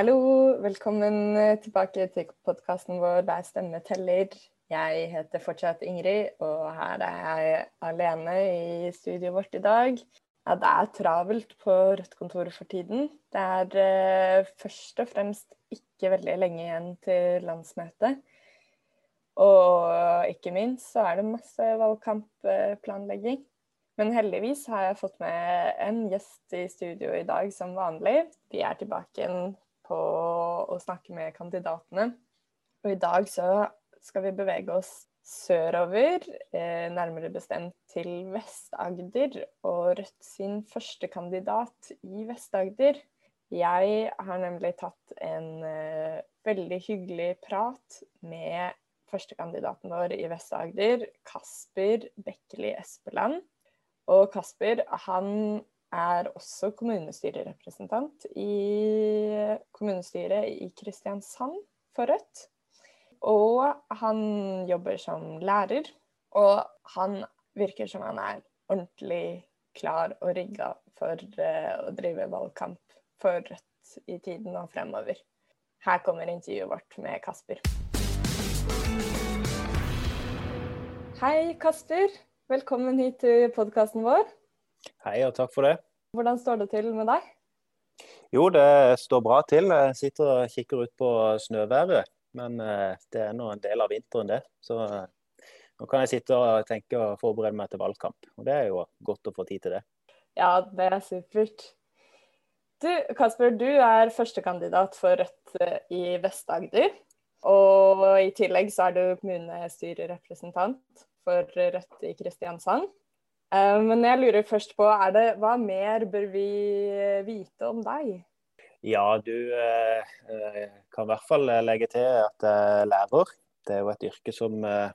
Hallo, velkommen tilbake til podkasten vår Der stemme teller. Jeg heter fortsatt Ingrid, og her er jeg alene i studioet vårt i dag. Ja, det er travelt på Rødt-kontoret for tiden. Det er eh, først og fremst ikke veldig lenge igjen til landsmøtet. Og ikke minst så er det masse valgkampplanlegging. Men heldigvis har jeg fått med en gjest i studio i dag som vanlig. Vi er tilbake på å snakke med kandidatene. Og i dag så skal vi bevege oss sørover, eh, nærmere bestemt til Vest-Agder, og Rødt sin første kandidat i Vest-Agder. Jeg har nemlig tatt en eh, veldig hyggelig prat med førstekandidaten vår i Vest-Agder, Kasper Bekkeli Espeland. Og Kasper han er også kommunestyrerepresentant i kommunestyret i Kristiansand for Rødt. Og han jobber som lærer. Og han virker som han er ordentlig klar og rigga for uh, å drive valgkamp for Rødt i tiden og fremover. Her kommer intervjuet vårt med Kasper. Hei, Kasper. Velkommen hit til podkasten vår. Hei, og takk for det. Hvordan står det til med deg? Jo, det står bra til. Jeg sitter og kikker ut på snøværet. Men eh, det er nå en del av vinteren, det. Så eh, nå kan jeg sitte og tenke og forberede meg til valgkamp. Og det er jo godt å få tid til det. Ja, det er supert. Du Kasper, du er førstekandidat for Rødt eh, i Vest-Agder. Og i tillegg så er du kommunestyrerepresentant for Rødt i Kristiansand. Men jeg lurer først på, det, hva mer bør vi vite om deg? Ja, du eh, eh, kan i hvert fall eh, legge til at jeg er lærer. Det er jo et yrke som, eh,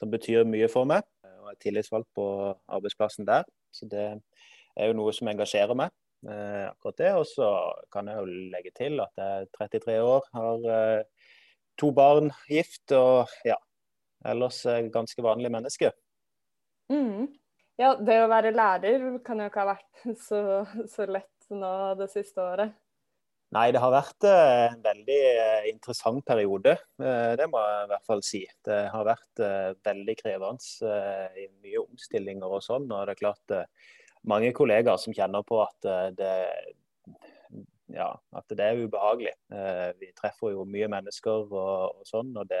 som betyr mye for meg. Og er tillitsvalgt på arbeidsplassen der. Så det er jo noe som engasjerer meg. Eh, akkurat det. Og så kan jeg jo legge til at jeg er 33 år, har eh, to barn, gift og ja, ellers ganske vanlig menneske. Mm. Ja, det å være lærer kan jo ikke ha vært så, så lett nå det siste året. Nei, det har vært eh, en veldig eh, interessant periode. Eh, det må jeg i hvert fall si. Det har vært veldig krevende mye omstillinger og sånn. Og det er klart mange kollegaer som kjenner på at det, ja, at det er ubehagelig. Vi treffer jo mye mennesker og, og sånn. og det,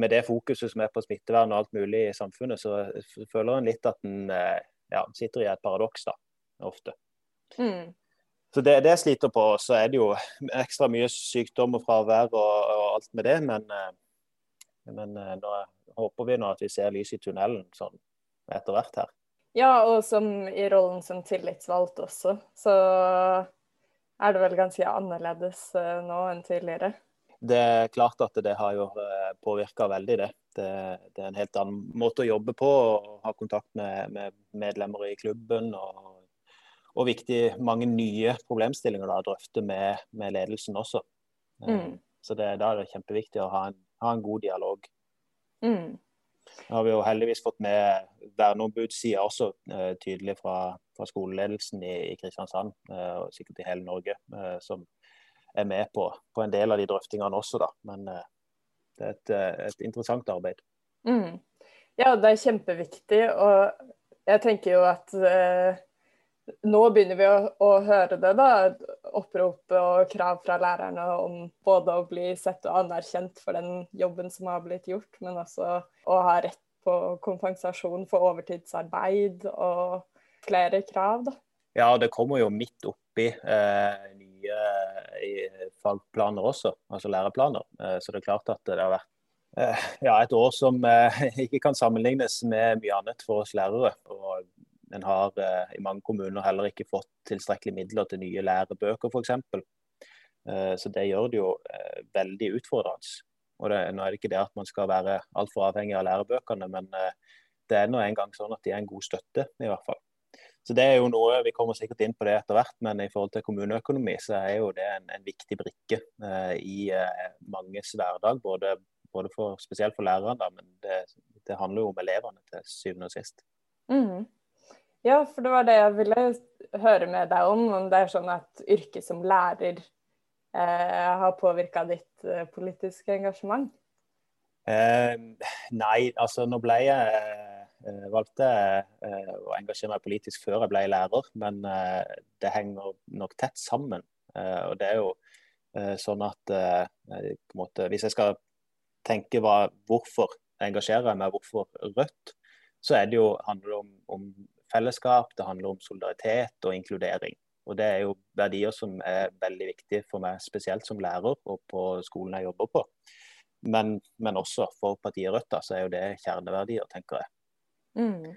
Med det fokuset som er på smittevern og alt mulig i samfunnet, så føler en litt at en ja, sitter i et paradoks da, ofte. Mm. Så det, det sliter på. Så er det jo ekstra mye sykdom og fravær og, og alt med det. Men, eh, men eh, nå håper vi nå at vi ser lys i tunnelen sånn etter hvert her. Ja, og som i rollen som tillitsvalgt også, så er det vel ganske annerledes eh, nå enn tidligere? Det er klart at det har jo påvirka veldig, det. det. det. er en helt annen måte å jobbe på. å Ha kontakt med, med medlemmer i klubben og og viktig mange nye problemstillinger da, drøfte med, med, ledelsen også. Eh, mm. Så det, Da er det kjempeviktig å ha en, ha en god dialog. Mm. Nå har vi jo heldigvis fått med verneombudssida også eh, tydelig fra, fra skoleledelsen i, i, Kristiansand, eh, og sikkert i hele Norge, eh, som er med på, på, en del av de drøftingene også. da. Men eh, det er et, eh, et interessant arbeid. Mm. Ja, det er kjempeviktig. Og jeg tenker jo at nå begynner vi å, å, høre det, da. Opprop og krav fra lærerne om både å bli sett og anerkjent for den jobben som har blitt gjort, men også å ha rett på kompensasjon for overtidsarbeid og flere krav, da. Ja, det kommer jo midt oppi eh, nye eh, fagplaner også, altså læreplaner. Eh, så det er klart at det har vært eh, ja, et år som ikke kan sammenlignes med mye annet for oss lærere. Og en har i mange kommuner heller ikke fått tilstrekkelig midler til nye lærebøker f.eks. Så det gjør det jo veldig utfordrende. Og det, nå er det ikke det at man skal være altfor avhengig av lærebøkene, men det er nå engang sånn at de er en god støtte, i hvert fall. Så det er jo noe, Vi kommer sikkert inn på det etter hvert, men i forhold til kommuneøkonomi så er jo det en, en viktig brikke eh, i eh, manges hverdag. Både, både for, spesielt for lærerne, men det, det, handler jo om elevene til syvende og sist. Mm. Ja, for det var det jeg ville høre med deg om. Om det er sånn at yrket som lærer eh, har påvirka ditt eh, politiske engasjement? Eh, nei, altså nå ble jeg eh, valgte eh, å engasjere meg politisk før jeg ble lærer, men det henger nok tett sammen. og det er jo sånn at måte, Hvis jeg skal tenke hva, hvorfor jeg engasjerer meg, hvorfor Rødt, så det jo, handler det om, om fellesskap, det handler om solidaritet og inkludering. Og Det er jo verdier som er veldig viktige for meg, spesielt som lærer og på skolen jeg jobber på. Men, men også for partiet Rødt da, så er jo det kjerneverdier, tenker jeg. Mm.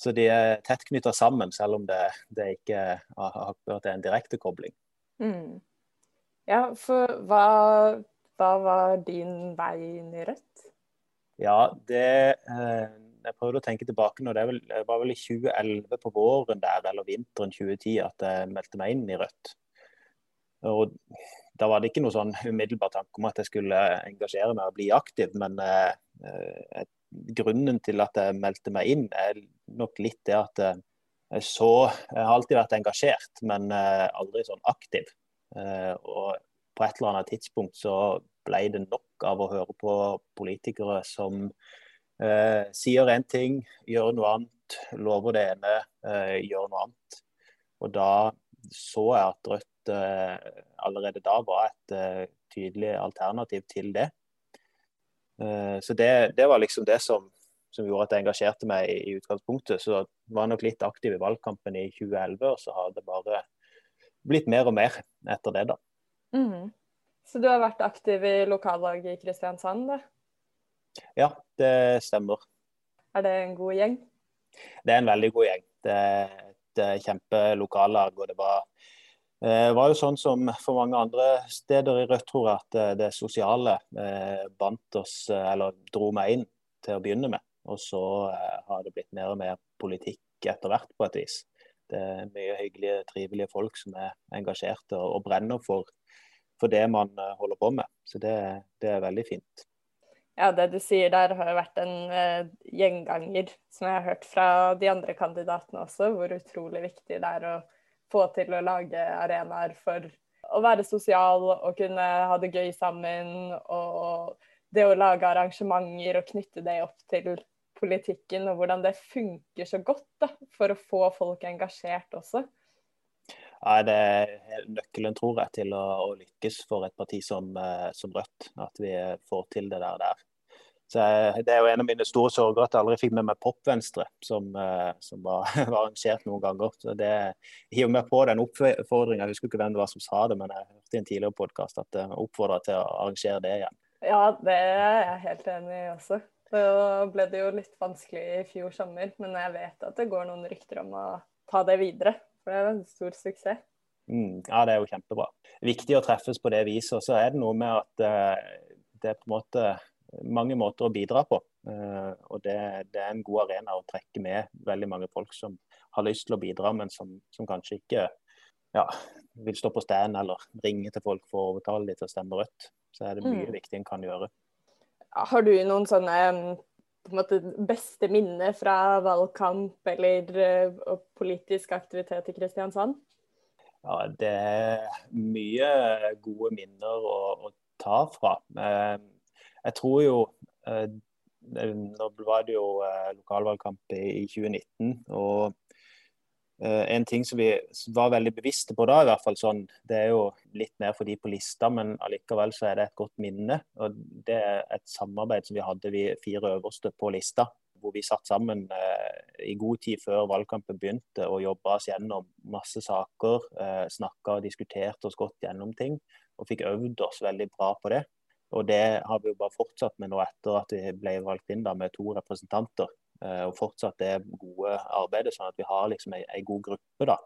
Så de er tett knytta sammen, selv om det, det ikke det er en direkte kobling. Mm. Ja, for hva, hva, var din vei inn i Rødt? Ja, det eh, jeg prøvde å tenke tilbake nå, det, vel, var vel i 2011 på våren der, eller vinteren 2010 at jeg meldte meg inn i Rødt. Og Da var det ikke noe sånn umiddelbar tanke om at jeg skulle engasjere meg og bli aktiv, men eh, eh grunnen til at jeg meldte meg inn, er nok litt det at eh, jeg så Jeg har alltid vært engasjert, men eh, aldri sånn aktiv. Eh, og på et eller annet tidspunkt så ble det nok av å høre på politikere som Eh, sier én ting, gjør noe annet. Lover det ene, eh, gjør noe annet. Og da så jeg at Rødt eh, allerede da var et tydelig alternativ til det. Eh, så det, det, var liksom det som, som, gjorde at jeg engasjerte meg i, i utgangspunktet. Så var jeg nok litt aktiv i valgkampen i 2011, og så har det bare blitt mer og mer etter det, da. Mm. Så du har vært aktiv i lokallaget i Kristiansand, da? Ja, det stemmer. Er det en god gjeng? Det er en veldig god gjeng. Det er et kjempelokallag. Og det var, eh, var, jo sånn som for mange andre steder i Rødt, tror jeg, at eh, det sosiale eh, bandt oss, eller dro meg inn til å begynne med. Og så har det blitt mer og mer politikk etter hvert, på et vis. Det er mye hyggelige, trivelige folk som er engasjerte og, brenner for, for, det man holder på med. Så det, det er veldig fint ja, det du sier der har jo vært en gjenganger som jeg har hørt fra de andre kandidatene også, hvor utrolig viktig det er å få til å lage arenaer for å være sosial og kunne ha det gøy sammen. Og det å lage arrangementer og knytte det opp til politikken, og hvordan det funker så godt da, for å få folk engasjert også. Ja, det er nøkkelen, tror jeg, til å, å lykkes for et parti som, eh, som, Rødt. At vi får til det der. der. Så Det er jo en av mine store sorger at jeg aldri fikk med meg Pop-Venstre, som, eh, som var, var, arrangert noen ganger. Så det hiver meg på den oppfordringa. Jeg husker ikke hvem det var som sa det, men jeg hørte i en tidligere podkast at jeg oppfordra til å arrangere det igjen. Ja, det er jeg helt enig i også. Så ble det jo litt vanskelig i fjor sommer, men jeg vet at det går noen rykter om å ta det videre. For det er en stor suksess. Mm, ja, det er jo kjempebra. Viktig å treffes på det viset. Og så er det noe med at uh, det er på en måte mange måter å bidra på. Uh, og det, det, er en god arena å trekke med veldig mange folk som har lyst til å bidra, men som, som kanskje ikke ja, vil stå på stand eller ringe til folk for å overtale dem til å stemme rødt. Så er det mye mm. viktig en kan gjøre. Har du noen sånne på en måte, beste minner fra valgkamp eller uh, politisk aktivitet i Kristiansand? Ja, det er mye gode minner å, å ta fra. Jeg tror jo eh, Nå var det jo eh, lokalvalgkamp i 2019. og eh, en ting som vi var veldig bevisste på da, i hvert fall sånn, det er jo litt mer for de på lista, men allikevel så er det et godt minne. og Det er et samarbeid som vi hadde, vi fire øverste på lista. Hvor vi satt sammen i god tid før valgkampen begynte og jobba oss gjennom masse saker. Eh, Snakka og diskuterte oss godt gjennom ting. Og fikk øvd oss veldig bra på det. Og det har vi jo bare fortsatt med nå etter at vi ble valgt inn da med to representanter. Eh, og fortsatt det gode arbeidet, sånn at vi har liksom ei, ei god gruppe. da.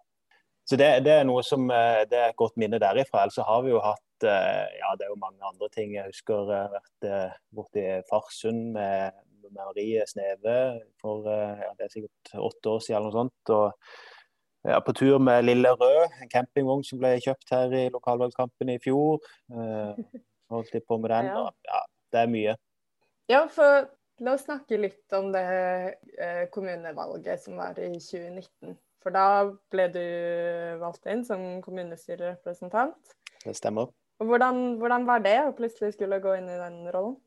Så det, det, er noe som, eh, det er et godt minne derifra. Ellers har vi jo hatt eh, ja, det er jo mange andre ting. Jeg husker jeg har vært borti Farsund med, med Marie Sneve for ja, det er sikkert åtte år siden eller noe sånt. og ja, på tur med Lille Rød, en campingvogn som ble kjøpt her i lokalvalgkampen i fjor. Holdt jeg på med den. Og, ja, det er mye. Ja, for la oss snakke litt om det eh, kommunevalget som var i 2019. For da ble du valgt inn som kommunestyrerepresentant. Det stemmer. Og hvordan, hvordan, var det å plutselig skulle gå inn i den rollen?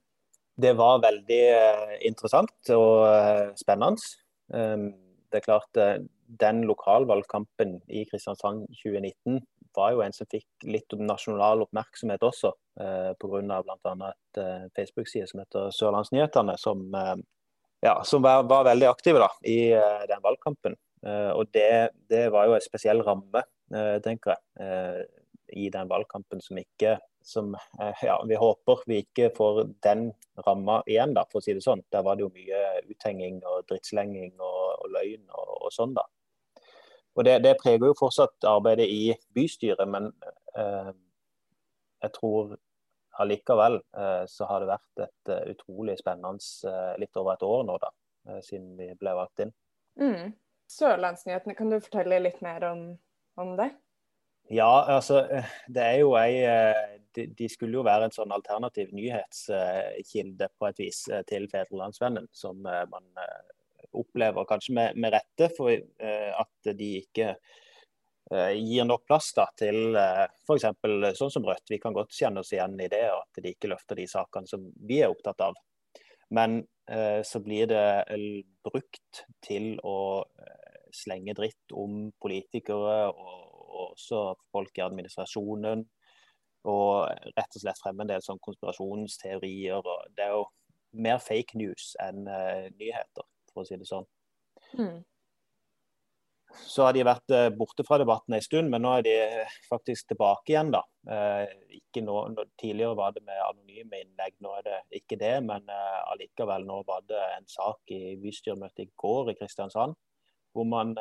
Det var veldig eh, interessant og eh, spennende. Um, det er klart uh, Den lokalvalgkampen i Kristiansand 2019 var jo en som fikk litt nasjonal oppmerksomhet også, eh, pga. bl.a. et uh, Facebook-side som heter Sørlandsnyhetene, som, ja, som var, var, veldig aktive da, i den valgkampen. og det, det, var jo en spesiell ramme, tenker jeg i den valgkampen som ikke som eh, ja, Vi håper vi ikke får den ramma igjen, da, for å si det sånn. Der var det jo mye uthenging og drittslenging og, og løgn og, og, sånn, da. Og det, det, preger jo fortsatt arbeidet i bystyret, men eh, jeg tror allikevel eh, så har det vært et uh, utrolig spennende uh, litt over et år nå, da, uh, siden vi ble valgt inn. Mm. Sørlandsnyhetene, kan du fortelle litt mer om, om det? Ja, altså det er jo ei de, de skulle jo være en sånn alternativ nyhetskilde på et vis til Fedrelandsvennen, som man opplever kanskje med, med rette for at de ikke gir nok plass da, til f.eks. sånn som Rødt. Vi kan godt kjenne oss igjen i det, at de ikke løfter de sakene som vi er opptatt av. Men så blir det brukt til å slenge dritt om politikere og og også folk i administrasjonen. Og rett og slett fremme en del sånn konspirasjonsteorier. Det er jo mer fake news enn uh, nyheter, for å si det sånn. Mm. Så har de vært uh, borte fra debatten en stund, men nå er de faktisk tilbake igjen. da. Uh, ikke nå, tidligere var det med anonyme innlegg, nå er det ikke det. Men allikevel, nå var det en sak i bystyremøtet i går i Kristiansand hvor man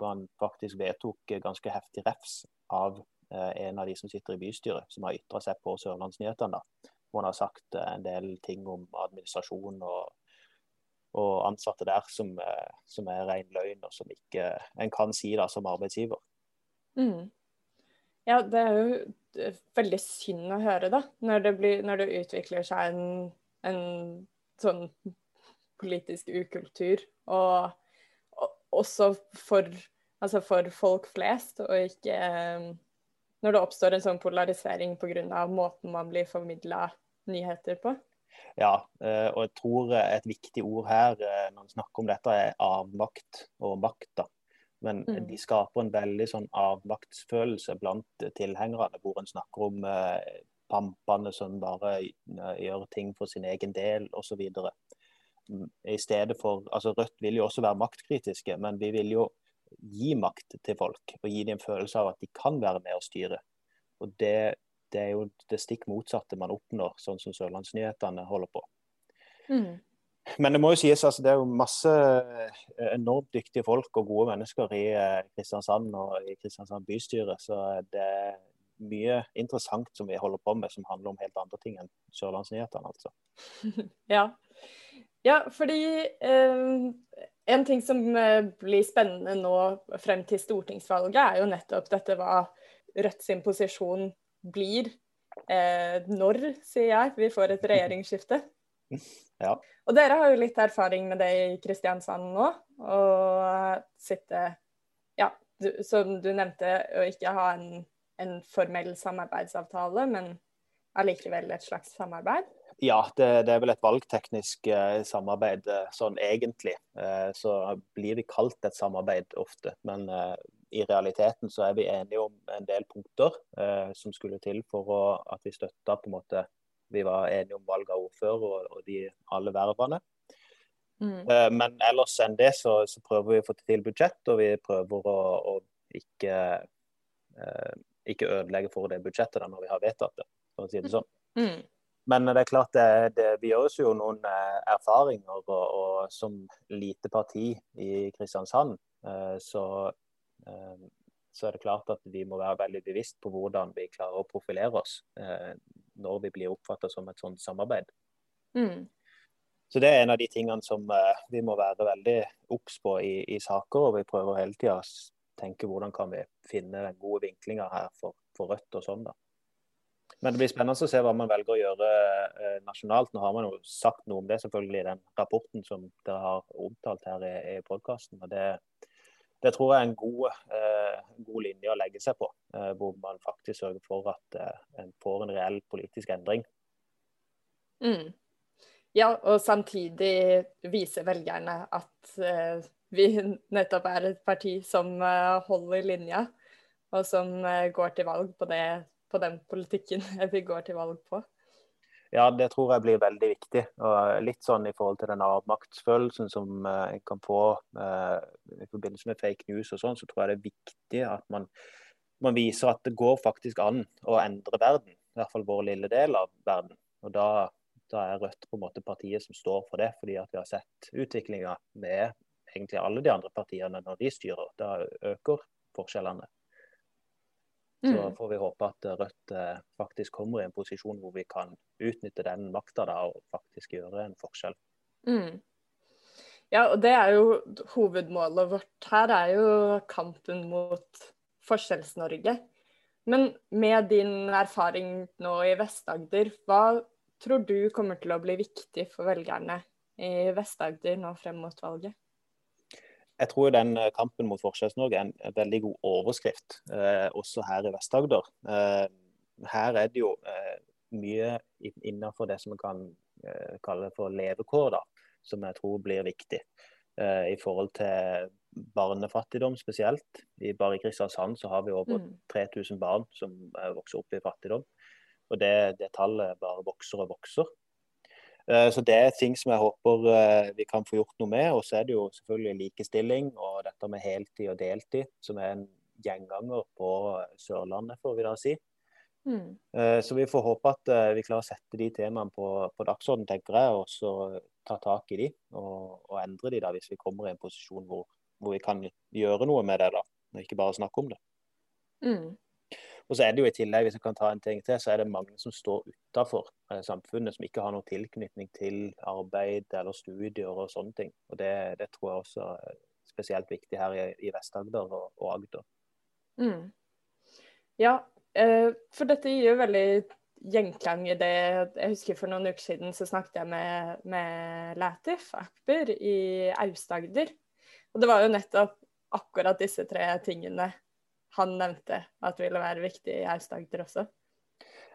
man faktisk vedtok ganske heftig refs av eh, en av de som sitter i bystyret, som har ytra seg på Sørlandsnyhetene. Hvor han har sagt eh, en del ting om administrasjon og, og ansatte der som, eh, som, er ren løgn, og som ikke en kan si da som arbeidsgiver. Mm. Ja, det er jo veldig synd å høre, da. Når det, blir, når det utvikler seg en, en sånn politisk ukultur. Og også for, altså for, folk flest, og ikke um, når det oppstår en sånn polarisering pga. måten man blir formidla nyheter på. Ja, eh, og jeg tror et viktig ord her eh, når vi snakker om dette, er avmakt og makt. da. Men mm. de skaper en veldig sånn avmaktsfølelse blant tilhengerne, hvor en snakker om eh, pampene som bare gjør ting for sin egen del osv i stedet for altså Rødt vil jo også være maktkritiske, men vi vil jo gi makt til folk og gi dem en følelse av at de kan være med og styre. Og det, det er jo det stikk motsatte man oppnår, sånn som Sørlandsnyhetene holder på. Mm. Men det må jo sies, altså, det er jo masse eh, enormt dyktige folk og gode mennesker i eh, Kristiansand og i Kristiansand bystyre. Så det er mye interessant som vi holder på med som handler om helt andre ting enn Sørlandsnyhetene, altså. ja. Ja, fordi eh, en ting som eh, blir spennende nå frem til stortingsvalget, er jo nettopp dette hva Rødt sin posisjon blir eh, når, sier jeg, vi får et regjeringsskifte. Ja. Og dere har jo litt erfaring med det i Kristiansand nå. Å sitte Ja, du, som du nevnte, å ikke ha en, en formell samarbeidsavtale, men allikevel et slags samarbeid. Ja, det, det, er vel et valgteknisk eh, samarbeid eh, sånn egentlig. Eh, så blir det kalt et samarbeid ofte. Men eh, i realiteten så er vi enige om en del punkter eh, som skulle til for å, at vi støtta på en måte Vi var enige om valg av ordfører og, og de alle vervene. Mm. Eh, men ellers enn det så, så, prøver vi å få til budsjett, og vi prøver å, å ikke, ikke ødelegge for det budsjettet da når vi har vedtatt det, for å si det sånn. Mm. Men det er klart det, det, vi gjør oss jo noen eh, erfaringer. Og, og, som lite parti i Kristiansand, eh, så, eh, så, er det klart at vi må være veldig bevisst på hvordan vi klarer å profilere oss når vi blir oppfattet som et sånt samarbeid. Mm. Så Det er en av de tingene som vi må være veldig obs på i, i, saker. og Vi prøver hele tida å tenke hvordan kan vi finne den gode vinklinga her for, for Rødt og sånn. da. Men det blir spennende å se hva man velger å gjøre eh, nasjonalt. Nå har man jo sagt noe om det selvfølgelig i den rapporten som dere har omtalt her i, i podkasten. Det, det tror jeg er en god, eh, god, linje å legge seg på. Eh, hvor man faktisk sørger for at eh, en får en reell politisk endring. Mm. Ja, og samtidig vise velgerne at eh, vi nettopp er et parti som eh, holder linja, og som eh, går til valg på, det, på den politikken vi går til valg på. Ja, det tror jeg blir veldig viktig. Og litt sånn i forhold til den avmaktsfølelsen som en kan få uh, i forbindelse med fake news og sånn, så tror jeg det er viktig at man, man, viser at det går faktisk an å endre verden. I hvert fall vår lille del av verden. Og da, da er Rødt på en måte partiet som står for det, fordi at vi har sett utviklinga med egentlig alle de andre partiene når de styrer. Da øker forskjellene. Så mm. får vi håpe at Rødt eh, faktisk kommer i en posisjon hvor vi kan utnytte den makta og faktisk gjøre en forskjell. Mm. Ja, og det er jo hovedmålet vårt her, er jo kampen mot Forskjells-Norge. Men med din erfaring nå i Vest-Agder, hva tror du kommer til å bli viktig for velgerne i Vest-Agder nå frem mot valget? Jeg tror den eh, kampen mot Forskjells-Norge er en veldig god overskrift, eh, også her i Vest-Agder. Eh, her er det jo eh, mye innenfor det som vi kan eh, kalle for levekår, da, som jeg tror blir viktig. Eh, I forhold til barnefattigdom spesielt. I, bare i Kristiansand så har vi over mm. 3000 barn som vokser opp i fattigdom. Og det, det tallet bare vokser og vokser. Eh, så Det er ting som jeg håper eh, vi kan få gjort noe med. Og så er det jo selvfølgelig likestilling og dette med heltid og deltid, som er en gjenganger på Sørlandet, får vi da si. Mm. Eh, så vi får håpe at vi klarer å sette de temaene på, på dagsorden, tenker jeg, og så ta tak i de og, og, endre de da, hvis vi kommer i en posisjon hvor, hvor, vi kan gjøre noe med det, da, og ikke bare snakke om det. Mm. Og så er det jo i tillegg, hvis jeg kan ta en ting til, så er det mange som står utafor eh, samfunnet, som ikke har noen tilknytning til arbeid eller studier og sånne ting. Og det, det tror jeg også er spesielt viktig her i, i Vest-Agder og, og, Agder. Mm. Ja, eh, for dette gir jo veldig gjenklang i det Jeg husker for noen uker siden så snakket jeg med, med Latif Akber i Aust-Agder. Og det var jo nettopp akkurat disse tre tingene han nevnte at ville være viktig i Aust-Agder også?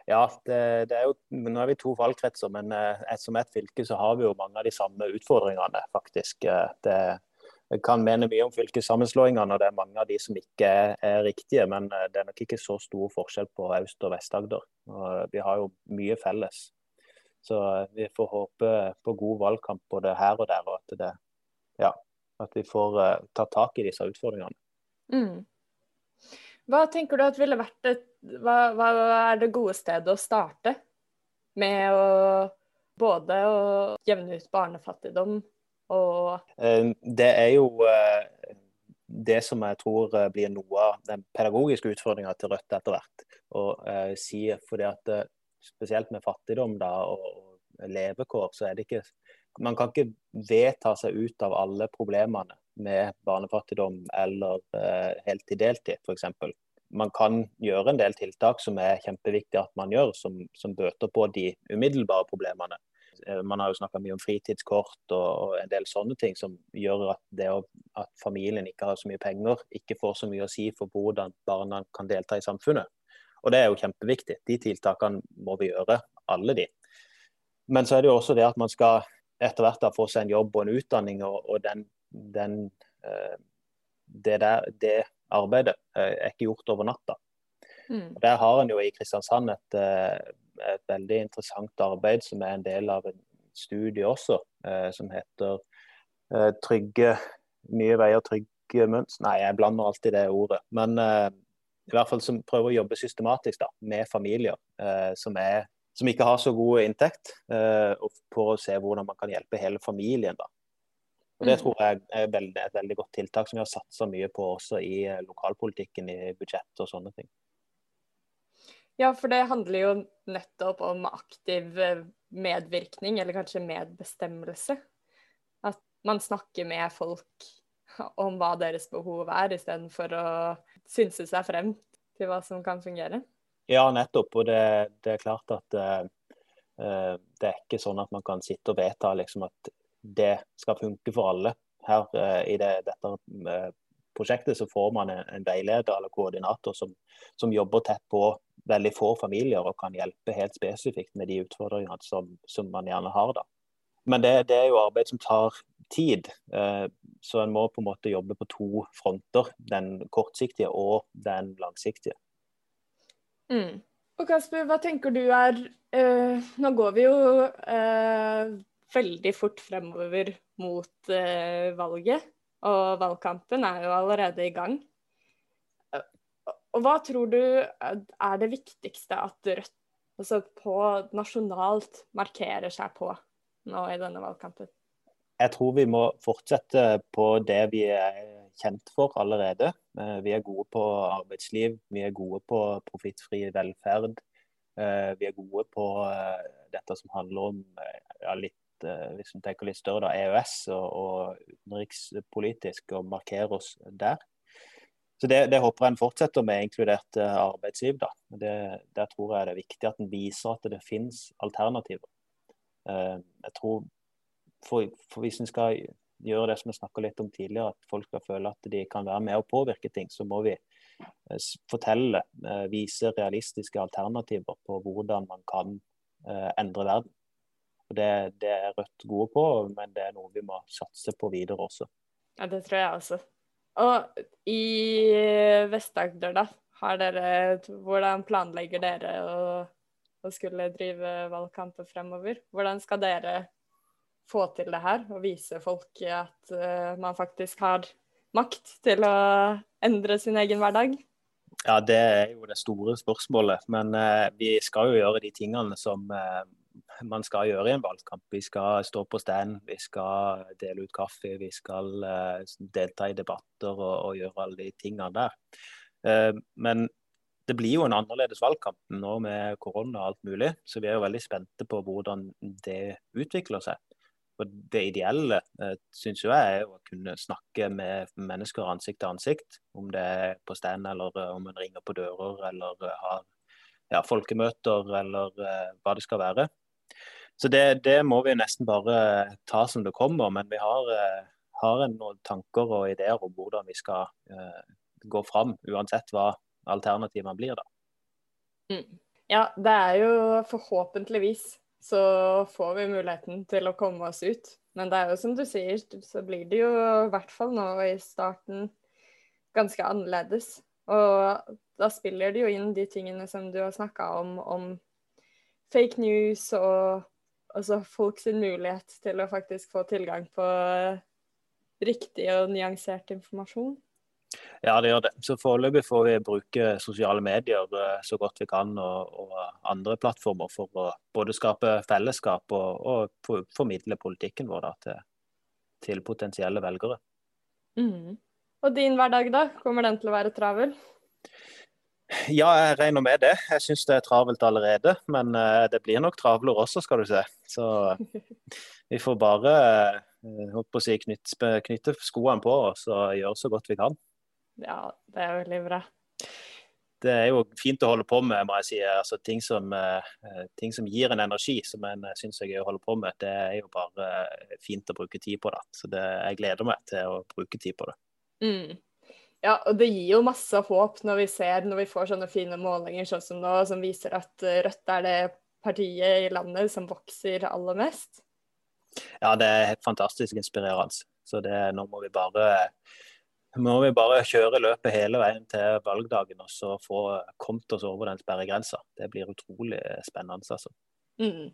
Ja, det, det, er jo, nå er vi to valgkretser, men eh, som ett fylke så har vi jo mange av de samme utfordringene, faktisk. Eh, det, jeg kan mene mye om fylkessammenslåingene, og det er mange av de som ikke er, er riktige. Men eh, det er nok ikke så stor forskjell på Aust- og Vest-Agder. Vi har jo mye felles. Så vi får håpe på god valgkamp både her og der, og at, det, ja, at vi får uh, ta tak i disse utfordringene. Mm. Hva tenker du at ville vært et, hva, hva, er det gode stedet å starte med å både å jevne ut barnefattigdom og eh, Det er jo eh, det som jeg tror eh, blir noe av den pedagogiske utfordringa til Rødt etter hvert. Å si fordi at spesielt med fattigdom da, og levekår, så er det ikke Man kan ikke vedta seg ut av alle problemene med barnefattigdom eller uh, heltid-deltid f.eks. Man kan gjøre en del tiltak som er kjempeviktig at man gjør, som, som bøter på de umiddelbare problemene. Uh, man har jo snakka mye om fritidskort og, en del sånne ting som gjør at det at familien ikke har så mye penger, ikke får så mye å si for hvordan barna kan delta i samfunnet. Og det er jo kjempeviktig. De tiltakene må vi gjøre, alle de. Men så er det jo også det at man skal etter hvert da få seg en jobb og en utdanning, og, og den den, eh, det, der, det, arbeidet eh, er ikke gjort over natta. Mm. Der har en jo i Kristiansand et, eh, et, veldig interessant arbeid som er en del av en studie også, som heter Trygge nye veier, trygge mønster Nei, jeg blander alltid det ordet. Men i hvert fall som prøver å jobbe systematisk da, med familier som, er, som, ikke har så god inntekt, for å se hvordan man kan hjelpe hele familien da, og Det mm. tror jeg er veldig, et veldig godt tiltak som vi har satsa mye på også i eh, lokalpolitikken, i budsjett og sånne ting. Ja, for det handler jo nettopp om aktiv eh, medvirkning, eller kanskje medbestemmelse. At man snakker med folk om hva deres behov er, istedenfor å synse seg frem til hva som kan fungere. Ja, nettopp. Og det, det er klart at uh, det er ikke sånn at man kan sitte og vedta liksom, at det skal funke for alle her eh, i det, dette eh, prosjektet så får man en, en veileder eller koordinator som, som, jobber tett på veldig få familier og kan hjelpe helt spesifikt med de utfordringene som, som man gjerne har. da. Men det, det, er jo arbeid som tar tid, eh, så en må på en måte jobbe på to fronter. Den kortsiktige og den langsiktige. Mm. Og Kasper, hva tenker du er uh, Nå går vi jo uh, veldig fort fremover mot eh, valget, og valgkampen er jo allerede i gang. Og hva tror du er det viktigste at Rødt altså på nasjonalt markerer seg på nå i denne valgkampen? Jeg tror vi må fortsette på det vi er kjent for allerede. Eh, vi er gode på arbeidsliv, vi er gode på profittfri velferd. Eh, vi er gode på eh, dette som handler om ja, litt, hvis vi tenker litt større, da, EØS og, og utenrikspolitisk, og markere oss der. Så det, det, håper jeg en fortsetter med, inkludert arbeidsliv. da. Det, der tror jeg det er viktig at en viser at det finnes alternativer. Jeg tror for, for Hvis en skal gjøre det som vi snakka litt om tidligere, at folk skal føle at de kan være med og påvirke ting, så må vi eh, fortelle, eh, vise realistiske alternativer på hvordan man kan eh, endre verden. Og det, det er Rødt gode på, men det er noe vi må satse på videre også. Ja, det tror jeg også. Og i Vest-Agder, da, dere, hvordan planlegger dere å, å skulle drive valgkamper fremover? Hvordan skal dere få til det her og vise folk at uh, man faktisk har makt til å endre sin egen hverdag? Ja, det er jo det store spørsmålet. Men uh, vi skal jo gjøre de tingene som uh, man skal gjøre i en valgkamp. Vi skal stå på stand, vi skal dele ut kaffe, vi skal delta i debatter og, og, gjøre alle de tingene der. men det blir jo en annerledes valgkamp nå med korona og alt mulig, så vi er jo veldig spente på hvordan det utvikler seg. For det ideelle synes syns jeg er å kunne snakke med mennesker ansikt til ansikt. Om det er på stand eller eh, om en ringer på dører eller eh, har ja, folkemøter eller eh, hva det skal være. Så det, det, må vi nesten bare ta som det kommer. Men vi har, eh, har noen tanker og ideer om hvordan vi skal uh, gå fram, uansett hva alternativene blir. da. Mm. Ja, det er jo forhåpentligvis så får vi muligheten til å komme oss ut. Men det er jo som du sier, så blir det jo i hvert fall nå i starten ganske annerledes. Og da spiller det jo inn de tingene som du har snakka om, om fake news og altså folk sin mulighet til å faktisk få tilgang på riktig og nyansert informasjon. Ja, det gjør det. Så Foreløpig får vi bruke sosiale medier eh, så godt vi kan, og, og andre plattformer for å både skape fellesskap og, og formidle politikken vår da, til, til, potensielle velgere. Mm. Og din hverdag, da? Kommer den til å være travel? Ja, jeg regner med det. Jeg syns det er travelt allerede. Men uh, det blir nok travlere også, skal du se. Så vi får bare å si, knytte, knytte skoene på oss og gjøre så godt vi kan. Ja, det er veldig bra. Det er jo fint å holde på med, må jeg si. Altså, ting, som, uh, ting som gir en energi, som en er gøy å holde på med, det er jo bare fint å bruke tid på. det. Så det, jeg gleder meg til å bruke tid på det. Mm. Ja, og det gir jo masse håp når vi ser, når vi får sånne fine målinger sånn som nå, som viser at Rødt er det partiet i landet som vokser aller mest. Ja, det er helt fantastisk inspirerende. Så det, nå må vi bare må vi bare kjøre løpet hele veien til valgdagen og så få kommet oss over den sperregrensa. Det blir utrolig spennende, altså. Mm.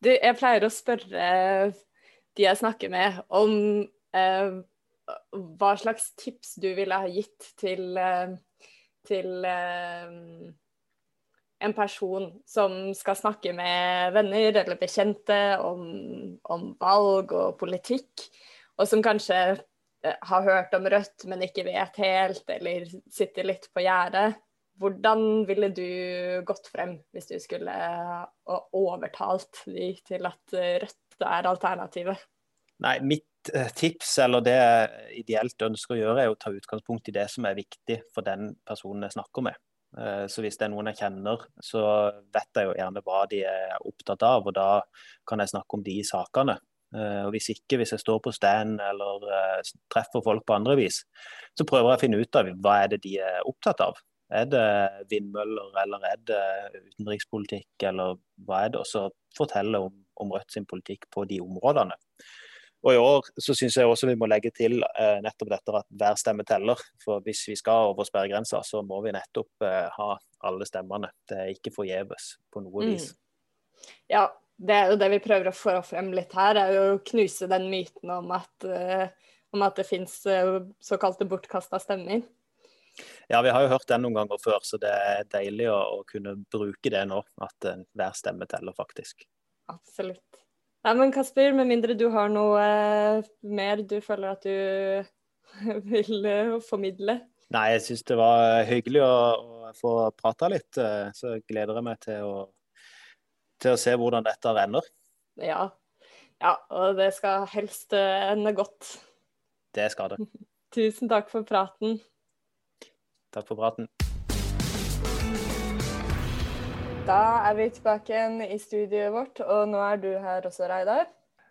Du, jeg pleier å spørre de jeg snakker med, om eh, hva slags tips du ville ha gitt til, eh, til eh, en person som skal snakke med venner eller bekjente om, om valg og politikk, og som kanskje Eh, har hørt om Rødt, men ikke vet helt, eller sitter litt på gjerdet. Hvordan ville du gått frem hvis du skulle overtalt de til at Rødt er alternativet? Nei, mitt tips, eller det jeg ideelt ønsker å gjøre, er å ta utgangspunkt i det som er viktig for den personen jeg snakker med. Eh, så hvis det er noen jeg kjenner, så vet jeg jo gjerne hva de er opptatt av, og da kan jeg snakke om de sakene. Og Hvis ikke, hvis jeg står på stand eller treffer folk på andre vis, så prøver jeg å finne ut av hva er det de er opptatt av. Er det vindmøller, eller er det utenrikspolitikk, eller hva er det? Og så fortelle om, om Rødt sin politikk på de områdene. Og I år så syns jeg også vi må legge til eh, nettopp dette at hver stemme teller. For Hvis vi skal over sperregrensa, så må vi nettopp eh, ha alle stemmene. Det er ikke forgjeves på noe mm. vis. Ja, det er jo det vi prøver å få frem litt her, er jo å knuse den myten om at, eh, om at det finnes uh, såkalte bortkasta stemmer. Ja, vi har jo hørt den noen ganger før, så det er deilig å, å kunne bruke det nå. At uh, hver stemme teller, faktisk. Absolutt. Nei, men Kasper, med mindre du har noe eh, mer du føler at du vil eh, formidle? Nei, jeg syns det var hyggelig å, å få prata litt. Eh, så gleder jeg meg til å, til å se hvordan dette renner. Ja. ja, og det skal helst ende godt. Det skal det. Tusen takk for praten. Takk for praten. Da er vi tilbake igjen i studioet vårt, og nå er du her også, Reidar.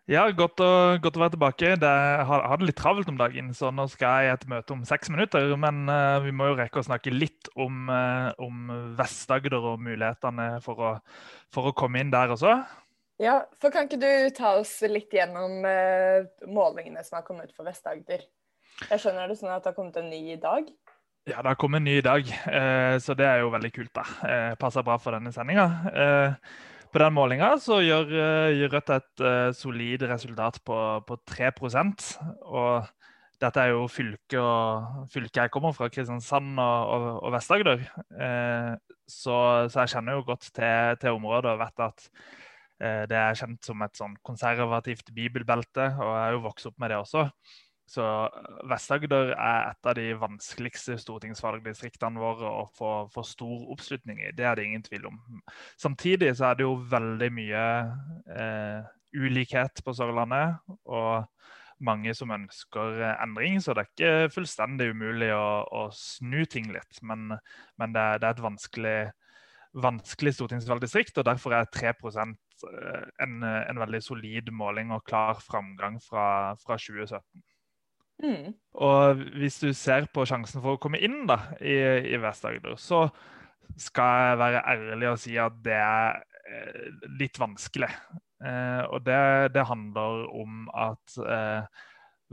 Ja, godt å, godt å være tilbake. Det, jeg har det litt travelt om dagen, så nå skal jeg et møte om seks minutter. Men uh, vi må jo rekke å snakke litt om, uh, om Vest-Agder og mulighetene for å, for å, komme inn der også. Ja, for kan ikke du ta oss litt gjennom uh, målingene som har kommet for Vest-Agder? Jeg skjønner det sånn at det har kommet en ny i dag? Ja, det har kommet en ny i dag, eh, så det er jo veldig kult. da. Eh, passer bra for denne sendinga. Eh, på den målinga så gjør, Rødt et solid resultat på, på 3 og dette er jo fylket fylke jeg kommer fra, Kristiansand og, og, og Vest-Agder. Så, så, jeg kjenner jo godt til, til området og vet at det er kjent som et sånn konservativt bibelbelte, og jeg er jo vokst opp med det også. Så eh, Vest-Agder er et av de vanskeligste stortingsvalgdistriktene våre å få, få, stor oppslutning i. Det er det ingen tvil om. Samtidig så er det jo veldig mye eh, ulikhet på Sørlandet. Og mange som ønsker eh, endring, så det er ikke fullstendig umulig å, å snu ting litt. Men, men det, det, er et vanskelig, vanskelig stortingsvalgdistrikt, og derfor er 3 eh, en, en veldig solid måling og klar framgang fra, fra 2017. Mm. Og hvis du ser på sjansen for å komme inn da, i, i Vest-Agder, så skal jeg være ærlig og si at det er eh, litt vanskelig. Eh, og det, det, handler om at eh,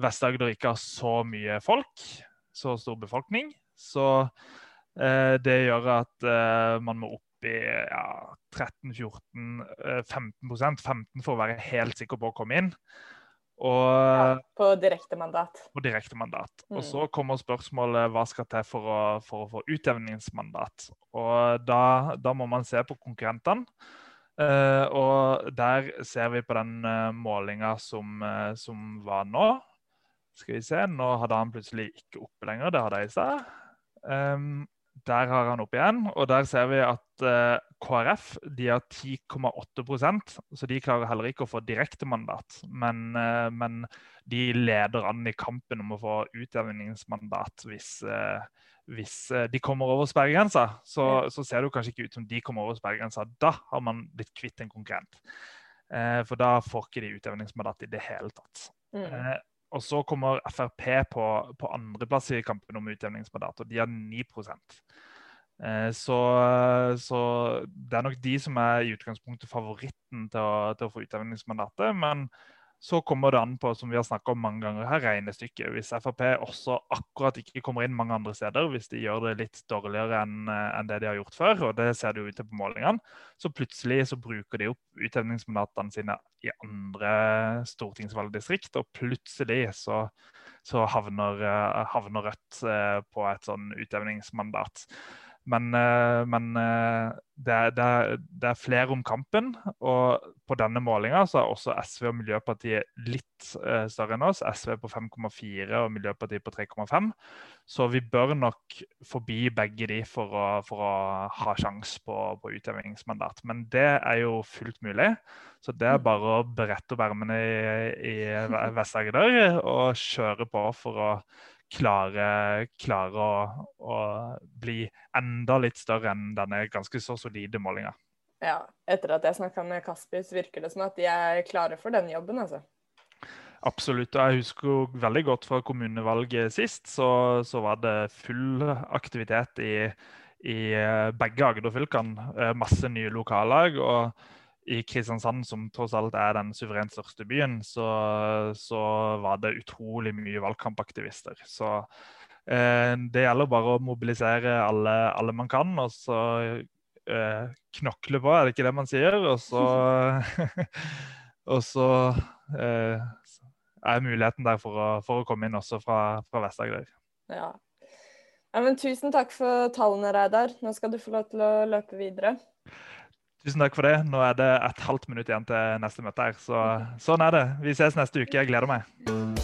Vest-Agder ikke har så mye folk, så stor befolkning. Så eh, det gjør at eh, man må opp i ja, 13-14-15% 15 for å være helt sikker på å komme inn. Og, ja, på direkte mandat. På direkte mandat. Mm. Og så kommer spørsmålet hva skal til for å, for å få utjevningsmandat. Og da, da, må man se på konkurrentene. Uh, og der ser vi på den uh, målinga som, uh, som, var nå. Skal vi se, nå hadde han plutselig ikke oppe lenger, det hadde jeg i stad. Um, der har han opp igjen, og der ser vi at uh, eh, KrF de har 10,8% så de klarer heller ikke å få direktemandat. Men, uh, men de leder an i kampen om å få utjevningsmandat hvis, uh, hvis de kommer over sperregrensa. Så, så, ser det jo kanskje ikke ut som de kommer over sperregrensa. Da har man blitt kvitt en konkurrent. for da får ikke de utjevningsmandat i det hele tatt. Mm. Og så kommer Frp på, på andreplass i kampen om utjevningsmandat, og de har 9 eh, så, så, det er nok de som er i utgangspunktet favoritten til å, til å få utjevningsmandatet. Men så kommer det an på som vi har om mange ganger her, regnestykket. Hvis Frp også akkurat ikke kommer inn mange andre steder, hvis de gjør det litt dårligere enn en det de har gjort før, og det ser det jo ut til på målingene, så plutselig så bruker de opp utjevningsmandatene sine i andre stortingsvalgdistrikt, og plutselig så, så havner, havner, Rødt eh, på et sånn utjevningsmandat. Men, eh, men eh, det, er, det, er, det, er, flere om kampen. Og på denne målinga så er også SV og Miljøpartiet litt eh, større enn oss. SV på 5,4 og Miljøpartiet på 3,5. Så vi bør nok forbi begge de for å, for å ha sjanse på, på utjevningsmandat. Men det er jo fullt mulig. Så det er bare å berette opp ermene i, i Vest-Agder og kjøre på for å klare, klarer å, å, bli enda litt større enn denne ganske så solide målinga. Ja, etter at jeg snakka med Kasper, så virker det som at de er klare for den jobben, altså. Absolutt. og Jeg husker jo veldig godt fra kommunevalget sist, så, så var det full aktivitet i, i eh, begge Agder-fylkene. Eh, masse nye lokallag. og i Kristiansand, som tross alt er den suverent største byen, så, så var det utrolig mye valgkampaktivister. Så eh, det gjelder bare å mobilisere alle, alle man kan, og så eh, knokle på, er det ikke det man sier? Og så, og så eh, er muligheten der for å, for å, komme inn også fra, fra Vest-Agder. Ja. ja. men tusen takk for tallene, Reidar. Nå skal du få lov til å løpe videre. Tusen takk for det. Nå er det et halvt minutt igjen til neste møte her. Så sånn er det. Vi ses neste uke. Jeg gleder meg.